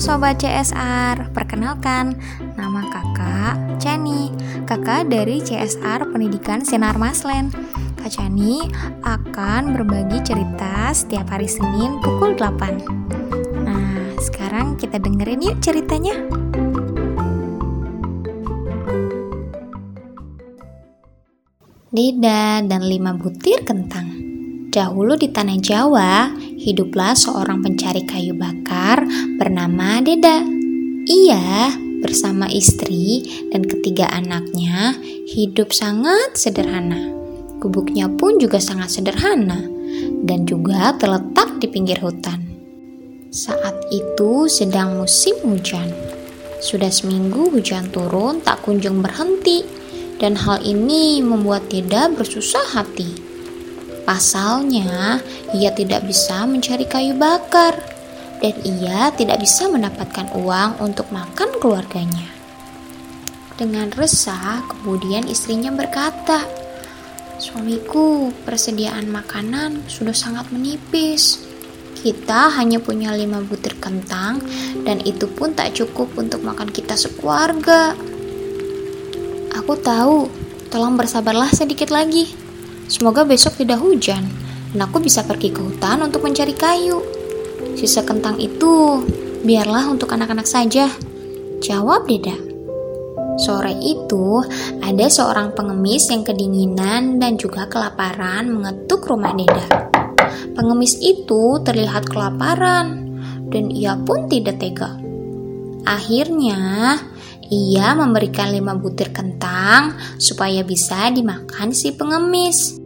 Sobat CSR, perkenalkan nama kakak Chani Kakak dari CSR Pendidikan Sinar Maslen. Kak Chani akan berbagi cerita setiap hari Senin pukul 8 Nah, sekarang kita dengerin yuk ceritanya. Deda dan lima butir kentang. Dahulu di tanah Jawa, hiduplah seorang pencari kayu bakar bernama Deda. Ia bersama istri dan ketiga anaknya hidup sangat sederhana. Gubuknya pun juga sangat sederhana dan juga terletak di pinggir hutan. Saat itu sedang musim hujan. Sudah seminggu hujan turun tak kunjung berhenti dan hal ini membuat Deda bersusah hati. Pasalnya, ia tidak bisa mencari kayu bakar dan ia tidak bisa mendapatkan uang untuk makan keluarganya. Dengan resah, kemudian istrinya berkata, "Suamiku, persediaan makanan sudah sangat menipis. Kita hanya punya lima butir kentang, dan itu pun tak cukup untuk makan kita sekeluarga." Aku tahu, tolong bersabarlah sedikit lagi. Semoga besok tidak hujan dan aku bisa pergi ke hutan untuk mencari kayu. Sisa kentang itu biarlah untuk anak-anak saja. Jawab Deda. Sore itu, ada seorang pengemis yang kedinginan dan juga kelaparan mengetuk rumah Deda. Pengemis itu terlihat kelaparan dan ia pun tidak tega. Akhirnya, ia memberikan lima butir kentang supaya bisa dimakan si pengemis.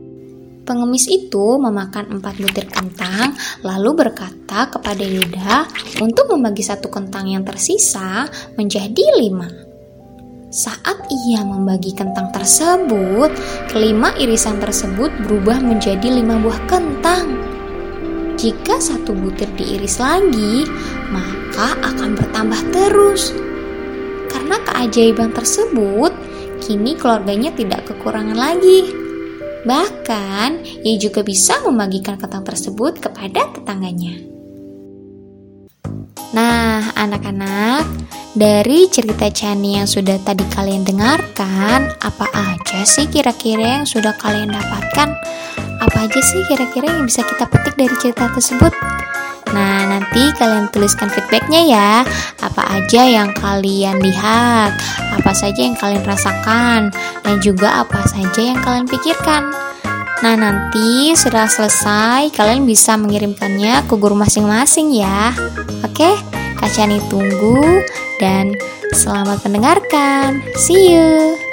Pengemis itu memakan empat butir kentang, lalu berkata kepada Yuda untuk membagi satu kentang yang tersisa menjadi lima. Saat ia membagi kentang tersebut, kelima irisan tersebut berubah menjadi lima buah kentang. Jika satu butir diiris lagi, maka akan bertambah terus. Karena keajaiban tersebut, kini keluarganya tidak kekurangan lagi. Bahkan, ia juga bisa membagikan kentang tersebut kepada tetangganya. Nah, anak-anak, dari cerita Chani yang sudah tadi kalian dengarkan, apa aja sih kira-kira yang sudah kalian dapatkan? Apa aja sih kira-kira yang bisa kita petik dari cerita tersebut? Nah, nanti kalian tuliskan feedbacknya ya. Apa aja yang kalian lihat, apa saja yang kalian rasakan, dan juga apa saja yang kalian pikirkan. Nah, nanti setelah selesai, kalian bisa mengirimkannya ke guru masing-masing ya. Oke, Kak Chani tunggu dan selamat mendengarkan. See you.